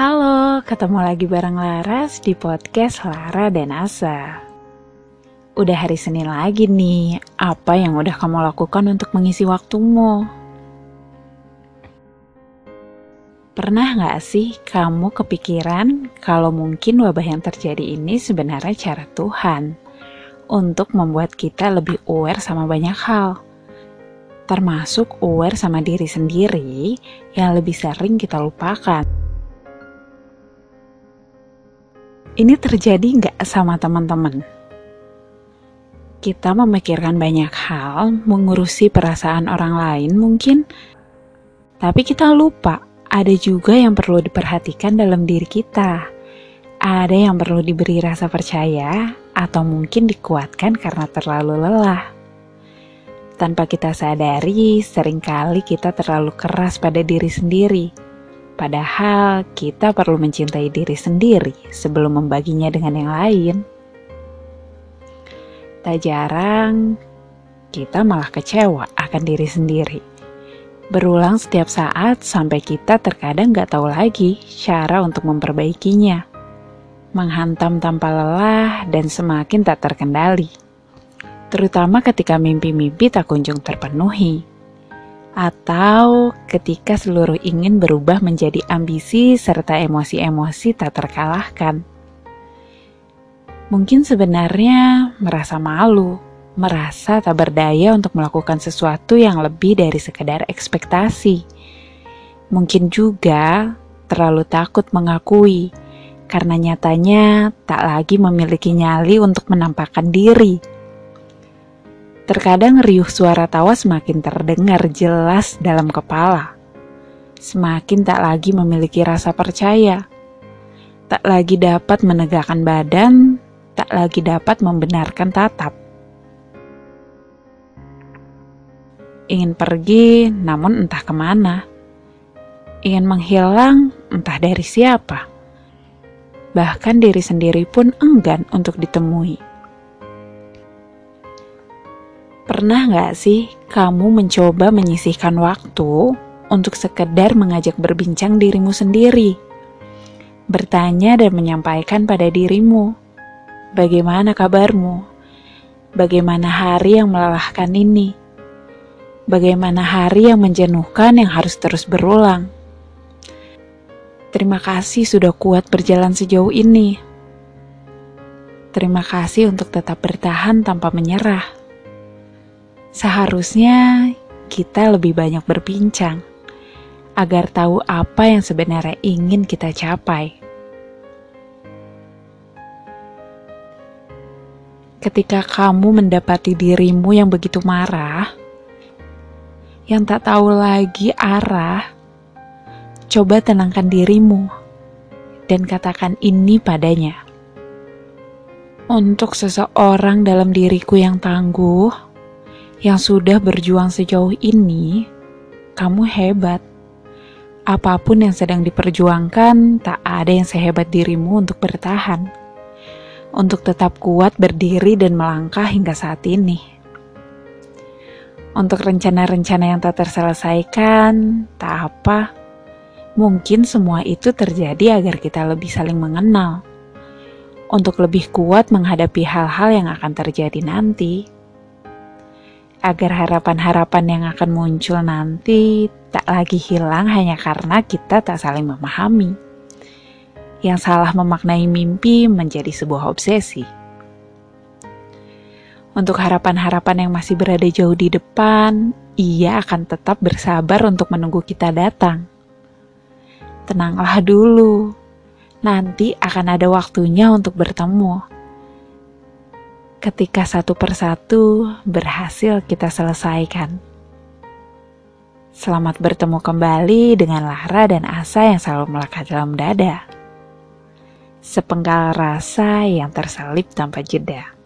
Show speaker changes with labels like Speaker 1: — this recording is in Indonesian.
Speaker 1: Halo, ketemu lagi bareng Laras di podcast Lara dan Asa. Udah hari Senin lagi nih, apa yang udah kamu lakukan untuk mengisi waktumu? Pernah gak sih kamu kepikiran kalau mungkin wabah yang terjadi ini sebenarnya cara Tuhan untuk membuat kita lebih aware sama banyak hal? Termasuk aware sama diri sendiri yang lebih sering kita lupakan. Ini terjadi nggak sama teman-teman? Kita memikirkan banyak hal, mengurusi perasaan orang lain mungkin, tapi kita lupa ada juga yang perlu diperhatikan dalam diri kita. Ada yang perlu diberi rasa percaya, atau mungkin dikuatkan karena terlalu lelah. Tanpa kita sadari, sering kali kita terlalu keras pada diri sendiri Padahal kita perlu mencintai diri sendiri sebelum membaginya dengan yang lain. Tak jarang kita malah kecewa akan diri sendiri. Berulang setiap saat sampai kita terkadang gak tahu lagi cara untuk memperbaikinya. Menghantam tanpa lelah dan semakin tak terkendali. Terutama ketika mimpi-mimpi tak kunjung terpenuhi atau ketika seluruh ingin berubah menjadi ambisi serta emosi-emosi tak terkalahkan. Mungkin sebenarnya merasa malu, merasa tak berdaya untuk melakukan sesuatu yang lebih dari sekedar ekspektasi. Mungkin juga terlalu takut mengakui karena nyatanya tak lagi memiliki nyali untuk menampakkan diri Terkadang riuh suara tawa semakin terdengar jelas dalam kepala. Semakin tak lagi memiliki rasa percaya. Tak lagi dapat menegakkan badan, tak lagi dapat membenarkan tatap. Ingin pergi, namun entah ke mana. Ingin menghilang, entah dari siapa. Bahkan diri sendiri pun enggan untuk ditemui. Pernah nggak sih kamu mencoba menyisihkan waktu untuk sekedar mengajak berbincang dirimu sendiri? Bertanya dan menyampaikan pada dirimu, bagaimana kabarmu? Bagaimana hari yang melelahkan ini? Bagaimana hari yang menjenuhkan yang harus terus berulang? Terima kasih sudah kuat berjalan sejauh ini. Terima kasih untuk tetap bertahan tanpa menyerah. Seharusnya kita lebih banyak berbincang agar tahu apa yang sebenarnya ingin kita capai. Ketika kamu mendapati dirimu yang begitu marah, yang tak tahu lagi arah, coba tenangkan dirimu dan katakan ini padanya. Untuk seseorang dalam diriku yang tangguh, yang sudah berjuang sejauh ini, kamu hebat. Apa pun yang sedang diperjuangkan, tak ada yang sehebat dirimu untuk bertahan, untuk tetap kuat berdiri dan melangkah hingga saat ini. Untuk rencana-rencana yang tak terselesaikan, tak apa. Mungkin semua itu terjadi agar kita lebih saling mengenal, untuk lebih kuat menghadapi hal-hal yang akan terjadi nanti agar harapan-harapan yang akan muncul nanti tak lagi hilang hanya karena kita tak saling memahami. Yang salah memaknai mimpi menjadi sebuah obsesi. Untuk harapan-harapan yang masih berada jauh di depan, ia akan tetap bersabar untuk menunggu kita datang. Tenanglah dulu, nanti akan ada waktunya untuk bertemu ketika satu persatu berhasil kita selesaikan. Selamat bertemu kembali dengan Lara dan Asa yang selalu melekat dalam dada. Sepenggal rasa yang terselip tanpa jeda.